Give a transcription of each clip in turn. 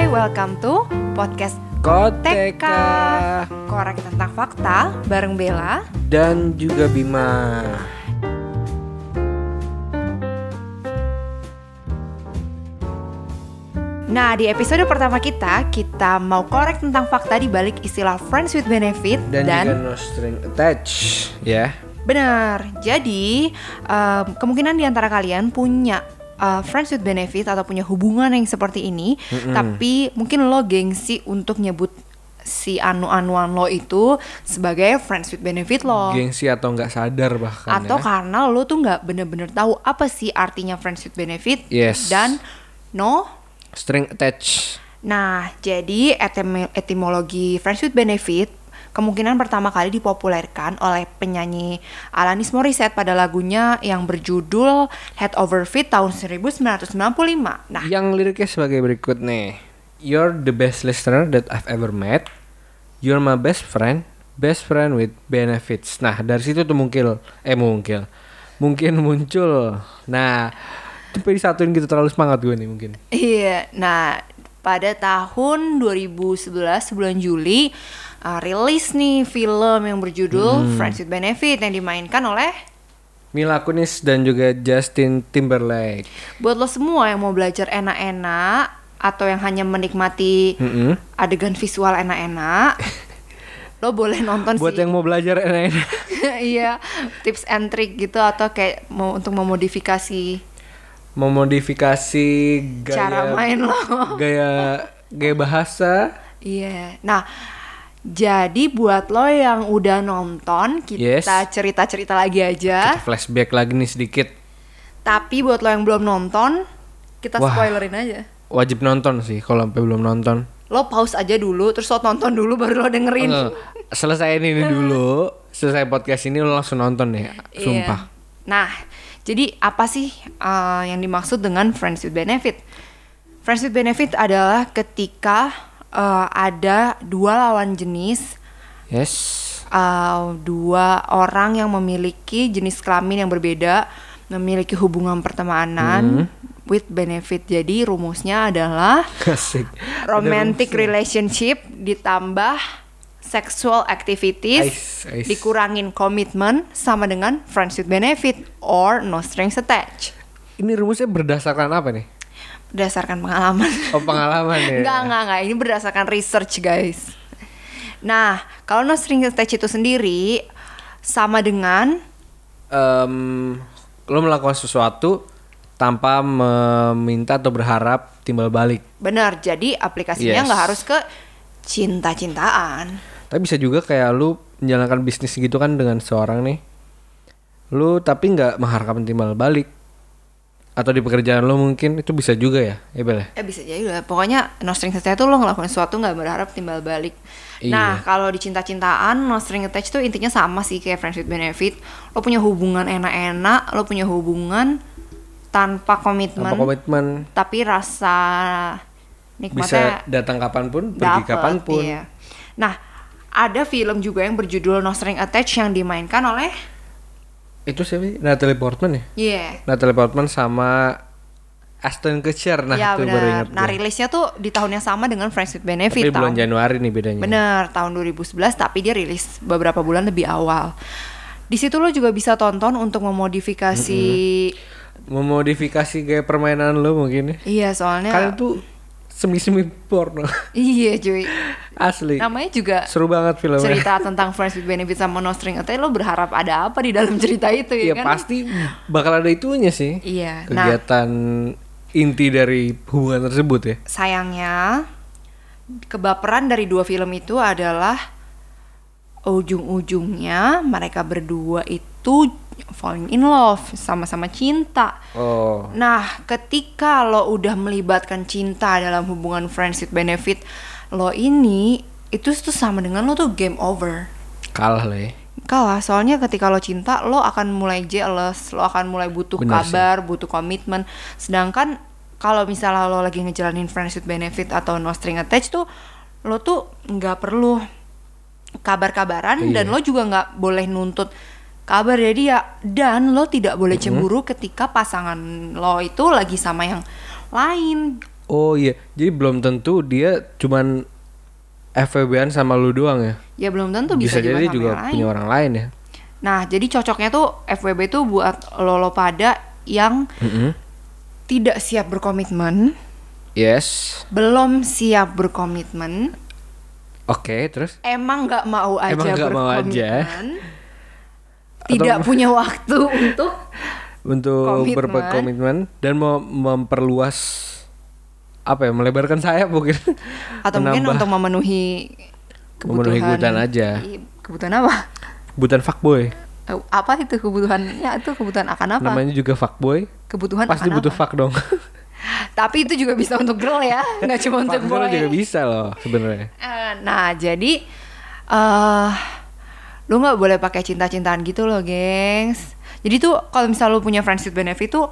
Hai, welcome to podcast Koteka Korek tentang fakta bareng Bella. dan juga Bima. Nah, di episode pertama kita, kita mau korek tentang fakta di balik istilah friends with benefit Dan, juga no string attached ya. benar. Jadi, em, kemungkinan di antara kalian punya uh, friends with benefit atau punya hubungan yang seperti ini, tapi mungkin lo gengsi untuk nyebut si anu-anuan lo itu sebagai friends with benefit lo. Gengsi atau nggak sadar bahkan atau ya. karena lo tuh nggak bener-bener tahu apa sih artinya friends with benefit Yes. dan no String attached. nah jadi etim- etimologi friends with benefit kemungkinan pertama kali dipopulerkan oleh penyanyi Alanis Morissette pada lagunya yang berjudul Head Over Feet tahun 1995 nah Yang liriknya sebagai berikut nih. You're the best listener that I've ever met. You're my best friend, best friend with benefits. Nah, dari situ tuh mungkin eh mungkin mungkin muncul. Nah, tapi disatuin gitu terlalu semangat gue nih mungkin. Iya, nah pada tahun 2011 bulan Juli uh, rilis nih film yang berjudul Friends with Benefit yang dimainkan oleh Mila Kunis dan juga Justin Timberlake. buat lo semua yang mau belajar enak-enak atau yang hanya menikmati Mm-mm. adegan visual enak-enak, lo boleh nonton Buat sih. yang mau belajar enak-enak. iya, tips and trick gitu atau kayak mau untuk memodifikasi memodifikasi gaya cara main lo. gaya gaya bahasa Iya. Nah, jadi buat lo yang udah nonton, kita Yes. cerita-cerita lagi aja. kita flashback lagi nih sedikit Tapi buat lo yang belum nonton, kita Wah. spoilerin aja. wajib nonton sih kalau sampai belum nonton Lo pause aja dulu, terus lo tonton dulu baru lo dengerin. Enggak, selesai ini dulu selesai podcast ini lo langsung nonton ya Iya. sumpah Nah, jadi apa sih uh, yang dimaksud dengan friends with benefit? Friends with benefit adalah ketika uh, ada dua lawan jenis, yes. Uh, dua orang yang memiliki jenis kelamin yang berbeda, memiliki hubungan pertemanan with benefit. Jadi rumusnya adalah asik. romantic relationship ditambah sexual activities Ais, ais. dikurangin komitmen sama dengan friends with benefit or no strings attached. Ini rumusnya berdasarkan apa nih berdasarkan pengalaman. Oh pengalaman ya. Enggak enggak enggak ini berdasarkan research guys. Nah kalau no strings attached itu sendiri sama dengan? Em, lo melakukan sesuatu tanpa meminta atau berharap timbal balik. Benar jadi aplikasinya Yes. nggak harus ke cinta-cintaan. Tapi bisa juga kayak lu menjalankan bisnis gitu kan dengan seorang nih. Lu tapi nggak mengharapkan timbal balik. Atau di pekerjaan lu mungkin itu bisa juga ya, ya Bel ya? Eh bisa jadi lah. Pokoknya no string attached itu lo ngelakuin sesuatu nggak berharap timbal balik. Iya. Nah kalau di cinta-cintaan no string attached tuh intinya sama sih kayak friends with benefit. Lo punya hubungan enak-enak, lo punya hubungan tanpa komitmen, Tanpa komitmen tapi rasa nikmatnya bisa datang kapan pun, pergi dapet, kapan pun. iya. Nah ada film juga yang berjudul No String Attached yang dimainkan oleh Itu siapa sih? Natalie Portman ya? Iya. Natalie Portman sama Aston Kutcher. Nah, ya itu baru benar. ingat Nah gue. rilisnya tuh di tahun yang sama dengan Friends with Benefit. Tapi bulan tahun- Januari nih bedanya. Bener, tahun 2011 tapi dia rilis beberapa bulan lebih awal. Di situ lo juga bisa tonton untuk memodifikasi Memodifikasi gaya permainan lu mungkin ya. Iya, soalnya Kalian tuh semi-semi porno. Iya, cuy. Asli. Namanya juga Seru banget filmnya. cerita tentang Friends with Benefit sama No String Attached. Lo berharap ada apa di dalam cerita itu ya Iya kan? pasti bakal ada itunya sih. Iya. Nah, Kegiatan inti dari hubungan tersebut ya. sayangnya kebaperan dari dua film itu adalah ujung-ujungnya mereka berdua itu falling in love, sama-sama cinta. Oh. Nah, ketika lo udah melibatkan cinta dalam hubungan friends with benefit lo ini itu tuh sama dengan lo tuh game over. Kalah lah ya. Kalah, soalnya ketika lo cinta lo akan mulai jealous, lo akan mulai butuh Benar sih. kabar, butuh komitmen. Sedangkan kalau misalnya lo lagi ngejalanin friends with benefit atau no string attached tuh lo tuh nggak perlu kabar-kabaran Iya. dan lo juga nggak boleh nuntut kabar dia dan lo tidak boleh Mm-hmm. cemburu ketika pasangan lo itu lagi sama yang lain Oh iya, jadi belum tentu dia cuman FWB-an sama lu doang ya. Ya belum tentu bisa, jadi sama juga lain. punya orang lain ya. Nah, jadi cocoknya tuh FWB tuh buat lo-lo pada yang Mm-mm. tidak siap berkomitmen, Yes. belum siap berkomitmen, Oke, terus emang nggak mau aja Emang nggak mau aja. Berkomitmen, tidak punya waktu untuk untuk Komitmen. berbuat komitmen dan mau memperluas apa ya, melebarkan sayap mungkin. atau mungkin Menambah untuk memenuhi kebutuhan Memenuhi kebutuhan aja. Kebutuhan apa? kebutuhan fuckboy. Eh, Apa itu kebutuhannya? Itu kebutuhan akan apa? Namanya juga fuckboy. kebutuhan Pasti akan butuh apa? fuck dong. Tapi itu juga bisa untuk girl ya, nggak cuma untuk boy. juga bisa loh sebenarnya. Eh, Nah, jadi eh lu nggak boleh pakai cinta-cintaan gitu loh, gengs. Jadi tuh kalau misal lu punya friends with benefit tuh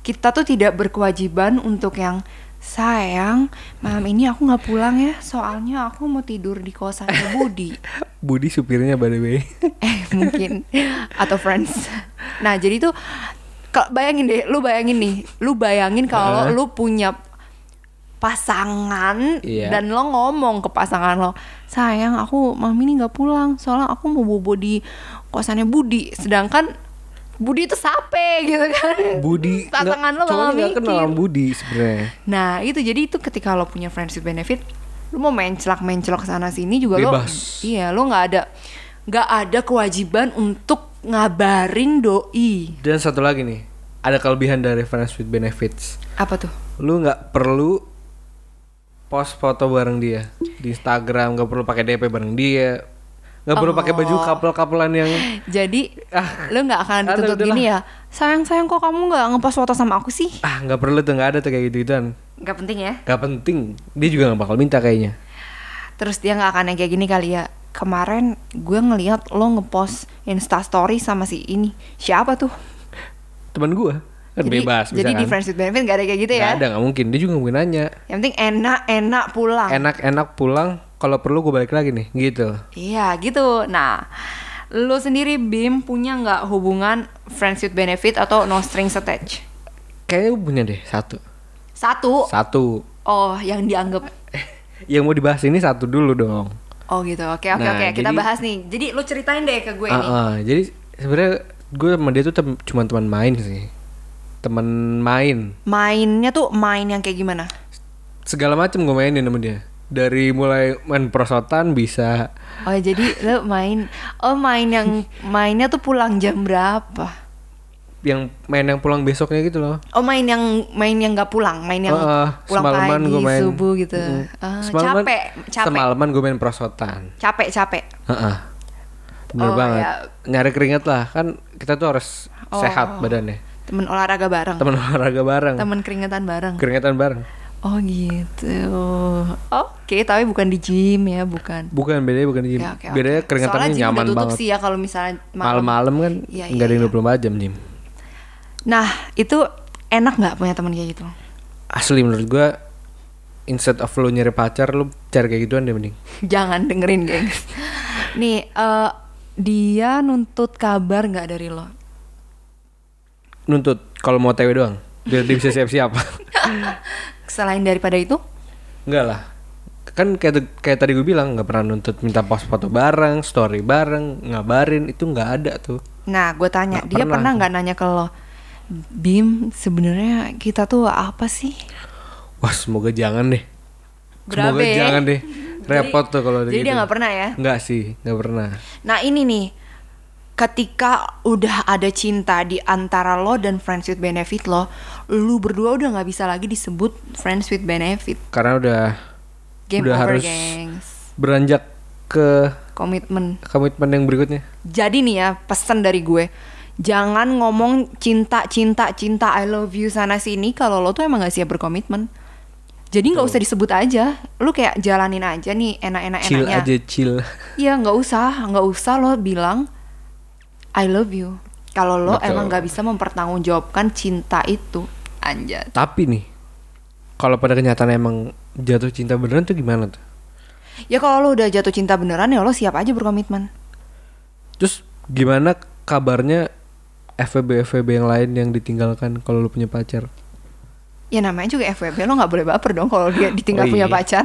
kita tuh tidak berkewajiban untuk yang sayang malam ini aku nggak pulang ya soalnya aku mau tidur di kosannya Budi Budi supirnya by the way. eh mungkin atau friends nah jadi tuh kalau bayangin deh lu bayangin nih lu bayangin kalau Heeh. lu punya pasangan Iya. dan lo ngomong ke pasangan lo sayang aku malam ini nggak pulang soalnya aku mau bobo di kosannya Budi sedangkan Budi itu sape gitu kan Budi pasangan lo bakal kenal mikir sama Budi sebenarnya. nah itu jadi itu ketika lo punya friends with benefit lu mau mencelak mencelok sana sini juga Bebas. lo iya lo nggak ada nggak ada kewajiban untuk ngabarin doi Dan satu lagi nih, ada kelebihan dari friends with benefits. apa tuh Lu nggak perlu post foto bareng dia. Di Instagram, nggak perlu pakai DP bareng dia, nggak perlu pakai baju Oh. couple-couplean yang jadi Ah, lo nggak akan dituntut gini ya? Sayang sayang kok kamu nggak ngepost foto sama aku sih. Ah nggak perlu tuh nggak ada tuh kayak gitu gituan nggak penting ya? Nggak penting. Dia juga nggak bakal minta kayaknya. Terus dia nggak akan yang kayak gini kali ya. Kemarin gue ngeliat lo ngepost insta story sama si ini. Siapa tuh? Teman gua kan jadi, bebas bisa jadi di kan friends with benefit gak ada kayak gitu nggak ya ada nggak mungkin dia juga mungkin nanya yang penting enak enak pulang enak-enak pulang kalau perlu gue balik lagi nih gitu Iya gitu. Nah, lu sendiri Bim punya nggak hubungan friends with benefit atau no strings attached? kayaknya gue punya deh satu Satu. satu Oh, yang dianggap. yang mau dibahas ini satu dulu dong Oh gitu. Oke oke Nah, oke. Kita jadi- bahas nih. Jadi lu ceritain deh ke gue nih. ah. jadi sebenarnya gue sama dia tuh tem- cuma teman main sih teman main Mainnya tuh main yang kayak gimana? segala macam gue mainin sama dia dari mulai main prosotan bisa Oh jadi lu main. Oh main yang mainnya tuh pulang jam berapa? yang main yang pulang besoknya gitu loh Oh main yang main yang nggak pulang, main yang ah. pulang semalaman pagi, gua main subuh gitu. Ah, Semalaman- capek, capek, semalaman gue main prosotan capek, capek. Heeh. bener Oh, banget ya. nyari keringat lah kan kita tuh harus Oh. sehat badannya Temen olahraga bareng. teman olahraga bareng Temen keringetan bareng. keringatan bareng Oh gitu. Oke, tapi bukan di gym ya, bukan. bukan bedanya bukan di gym Oke, oke, oke. bedanya keringatannya Soalnya nyaman udah tutup banget sih ya kalau misalnya malam. malam-malam kan Iya, nggak ada iya, yang iya. 24 jam gym Nah, itu enak nggak punya teman kayak gitu? asli menurut gua instead of lu nyari pacar lu cari kayak gituan deh mending Jangan dengerin, gengs. Nih, eh, dia nuntut kabar nggak dari lo? Nuntut kalau mau TW doang biar dia bisa siap-siap Selain daripada itu? enggak lah kan kayak kayak tadi gue bilang nggak pernah nuntut minta post foto bareng story bareng ngabarin itu nggak ada tuh Nah, gue tanya, Nggak dia pernah nggak nanya ke lo? Bim, sebenarnya kita tuh apa sih? wah semoga jangan deh semoga Berabe. jangan deh repot tuh kalau Jadi gitu. dia nggak pernah ya? nggak sih nggak pernah Nah ini nih, ketika udah ada cinta di antara lo dan friends with benefit lo, lu berdua udah nggak bisa lagi disebut friends with benefit. karena udah Game udah over, harus gengs. beranjak ke Komitmen. komitmen yang berikutnya Jadi nih ya, pesan dari gue. Jangan ngomong cinta, cinta, cinta, I love you sana sini kalau lo tuh emang gak siap berkomitmen. Jadi nggak usah disebut aja, lu kayak jalanin aja nih chill enak-enak-enaknya. aja chill Iya nggak usah, nggak usah lo bilang I love you. Kalau lo Betul. emang nggak bisa mempertanggungjawabkan cinta itu, anjat. tapi nih kalau pada kenyataan emang jatuh cinta beneran tuh gimana tuh Ya kalau lo udah jatuh cinta beneran ya lo siap aja berkomitmen. terus gimana kabarnya FVB FVB yang lain yang ditinggalkan kalau lu punya pacar Ya namanya juga FWB lo nggak boleh baper dong kalau dia ditinggal Oh, punya iya. pacar.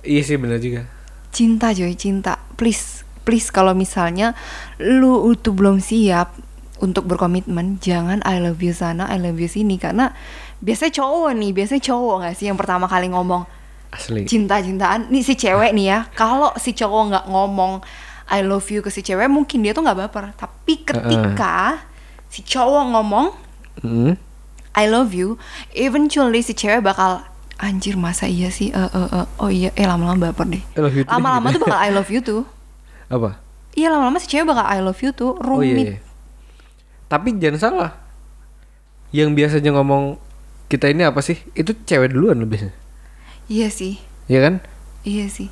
Iya sih bener juga. Cinta Joy, cinta. Please, please kalau misalnya lu itu belum siap untuk berkomitmen, jangan I love you sana, I love you sini karena biasanya cowok nih, biasanya cowok nggak sih yang pertama kali ngomong Asli. cinta-cintaan nih si cewek nih ya. Kalau si cowok nggak ngomong I love you ke si cewek, mungkin dia tuh nggak baper. Tapi ketika si cowok ngomong Hmm. I love you, eventually si cewek bakal anjir masa iya sih, eh eh, eh, oh iya, eh lama-lama baper deh. Lama-lama tuh bakal I love you tuh. Apa? Iya lama-lama si cewek bakal I love you tuh, Oh iya, rumit. iya. Tapi jangan salah. Yang biasanya ngomong kita ini apa sih? Itu cewek duluan biasanya. Iya sih, Iya kan? iya sih,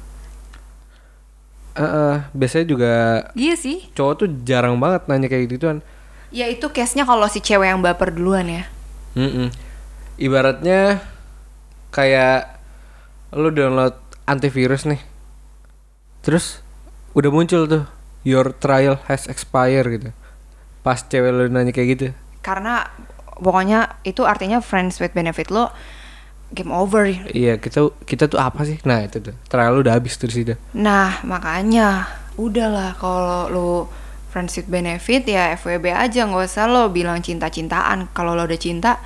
Eh, eh, biasanya juga iya sih. cowok tuh jarang banget nanya kayak gituan. Ya itu case-nya kalau si cewek yang baper duluan ya. Mm-mm. Ibaratnya kayak lu download antivirus nih. Terus udah muncul tuh your trial has expired gitu. Pas cewek lu nanya kayak gitu. Karena pokoknya itu artinya friends with benefit lo game over. Iya, kita kita tuh apa sih? Nah, itu tuh. Trial lu udah habis tuh di situ. Nah, makanya udahlah kalau lo friends with benefit ya FWB aja nggak usah lo bilang cinta-cintaan. Kalau lo udah cinta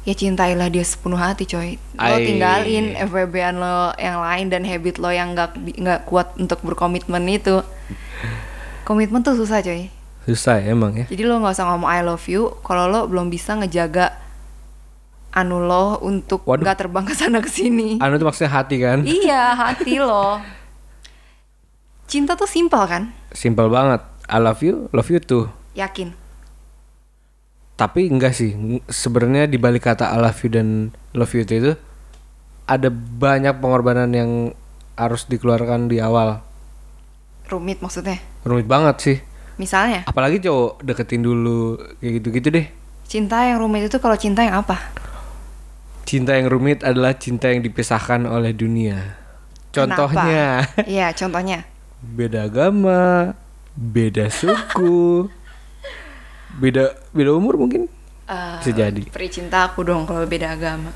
ya cintailah dia sepenuh hati coy. Lo Ai. tinggalin FWB-an lo yang lain dan habit lo yang nggak nggak kuat untuk berkomitmen itu. Komitmen tuh susah coy. Susah ya, emang ya. Jadi lo nggak usah ngomong I love you kalau lo belum bisa ngejaga anu lo untuk Waduh. nggak terbang ke sana ke sini. Anu tuh maksudnya hati kan? iya, hati lo. Cinta tuh simpel kan? Simple banget. I love you, love you too. Yakin. Tapi enggak sih. Sebenarnya di balik kata I love you dan love you itu ada banyak pengorbanan yang harus dikeluarkan di awal. Rumit maksudnya. Rumit banget sih. Misalnya, Apalagi cowok deketin dulu kayak gitu-gitu deh. cinta yang rumit itu kalau cinta yang apa? Cinta yang rumit adalah cinta yang dipisahkan oleh dunia. Contohnya? Iya, contohnya. beda agama, beda suku, beda beda umur mungkin. Eh, Bisa jadi. Peri cinta aku dong kalau beda agama.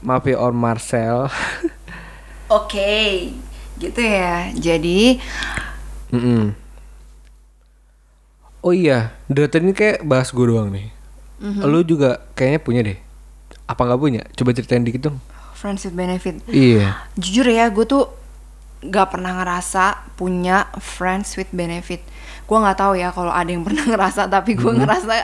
Maaf ya Om Marcel. Oke, gitu ya. Jadi, Mm-mm. Oh iya, dari tadi ini kayak bahas gue doang nih. Lu juga kayaknya punya deh. Apa nggak punya? Coba ceritain dikit dong. friends with benefit. Iya. Jujur ya, gue tuh gak pernah ngerasa punya friends with benefit. Gue nggak tahu ya kalau ada yang pernah ngerasa, tapi gue ngerasa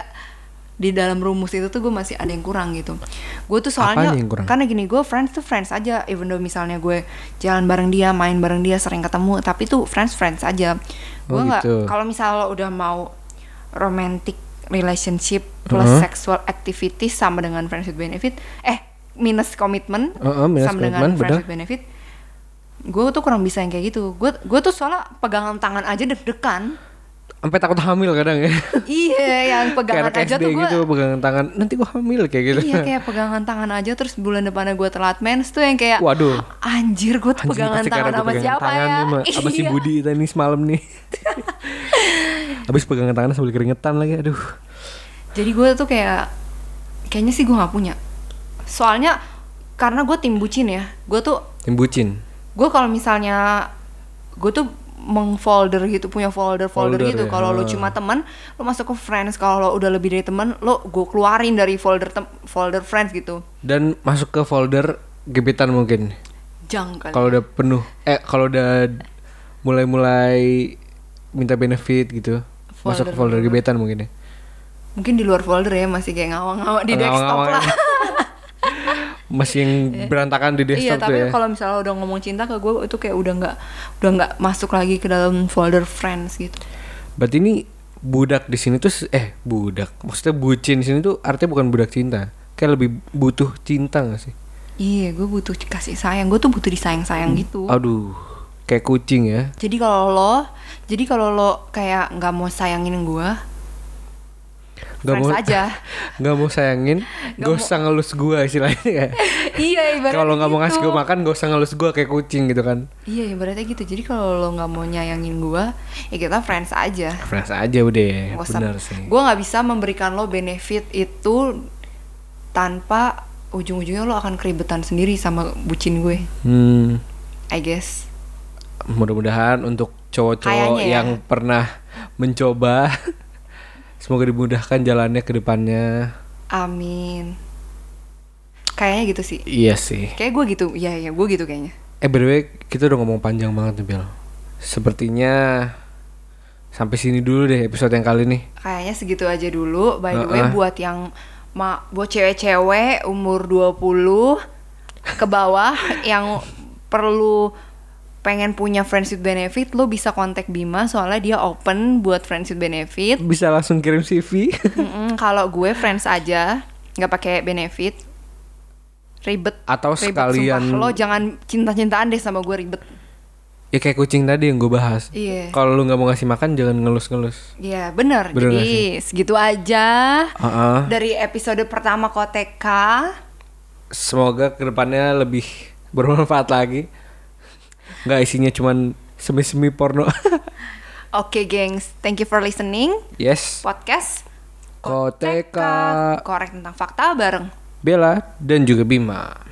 di dalam rumus itu tuh gue masih ada yang kurang gitu. Gue tuh soalnya karena gini gue friends tuh friends aja, even though misalnya gue jalan bareng dia, main bareng dia, sering ketemu, tapi tuh friends friends aja. Gue Oh, nggak gitu. kalau misalnya lo udah mau romantic relationship plus Uh-huh. sexual activity sama dengan friends with benefit, eh minus komitmen Uh-uh, minus sama dengan komitmen, friends with benefit gue tuh kurang bisa yang kayak gitu gue gue tuh soalnya pegangan tangan aja deg-degan Sampai takut hamil kadang ya. iya yang pegangan aja SD tuh gue gitu pegangan tangan. Nanti gue hamil kayak gitu. iya kayak pegangan tangan aja terus bulan depannya gue telat mens tuh yang kayak Waduh. anjir gue tuh Anjing pegangan tangan sama pegangan siapa tangan ya nih, Ma. Sama si Iya. Budi tadi semalam nih. Habis pegangan tangan sambil keringetan lagi. Aduh. jadi gue tuh kayak kayaknya sih gue nggak punya soalnya karena gue tim bucin ya gue tuh Tim bucin. Gue kalau misalnya gue tuh mengfolder gitu punya folder folder, Folder gitu ya, kalau lo cuma teman lo masuk ke friends kalau lo udah lebih dari teman lo gue keluarin dari folder folder friends gitu Dan masuk ke folder gebetan mungkin. jangkal Kalau udah penuh. Eh kalau udah mulai-mulai minta benefit gitu. Masuk ke folder Folder. gebetan mungkin ya. mungkin di luar folder ya masih kayak ngawang-ngawang di desktop Ngawang-ngawang lah ya. Masih yang berantakan di iya desktop tuh tapi ya. kalau misalnya udah ngomong cinta ke gue itu kayak udah nggak udah nggak masuk lagi ke dalam folder friends gitu Berarti ini budak di sini tuh eh budak. Maksudnya bucin di sini tuh artinya bukan budak cinta. Kayak lebih butuh cinta gak sih? iya gue butuh kasih sayang gue tuh butuh disayang sayang gitu Aduh, kayak kucing ya. Jadi kalau lo, jadi kalau lo kayak nggak mau sayangin gue, Gak friends mau aja. Gak mau sayangin, Nggak gak usah ngelus gua istilahnya kayak. iya ibaratnya Kalau nggak mau ngasih gitu. gua makan, gak usah ngelus gua kayak kucing gitu kan. Iya ibaratnya gitu. Jadi kalau lo nggak mau nyayangin gue, ya kita friends aja. Friends aja udah, usah- bener sih. Gue nggak bisa memberikan lo benefit itu tanpa ujung-ujungnya lo akan keribetan sendiri sama bucin gue. Hmm, I guess. mudah-mudahan untuk cowok-cowok ya. yang pernah mencoba semoga dimudahkan jalannya ke depannya. Amin. Kayaknya gitu sih. Iya sih. Kayak gue gitu. Iya, iya, gue gitu kayaknya. Eh by the way, kita udah ngomong panjang banget nih Bel. Sepertinya sampai sini dulu deh episode yang kali ini. Kayaknya segitu aja dulu. By the way, Heeh. buat yang ma buat cewek-cewek umur 20 ke bawah yang perlu pengen punya friends with benefit, lo bisa kontak Bima soalnya dia open buat friends with benefit. Bisa langsung kirim CV. Kalau gue friends aja, nggak pakai benefit. Ribet. Atau Ribet, sekalian- sumpah. Lo jangan cinta-cintaan deh sama gue ribet. ya kayak kucing tadi yang gue bahas. Iya. Kalau lu nggak mau ngasih makan jangan ngelus-ngelus. Iya bener. Bener nggak Jadi segitu aja Heeh. dari episode pertama KOTK. Semoga ke depannya lebih bermanfaat lagi. Nggak isinya cuman semi-semi porno. Oke gengs, thank you for listening. yes. Podcast Koteka korek tentang fakta bareng Bella dan juga Bima.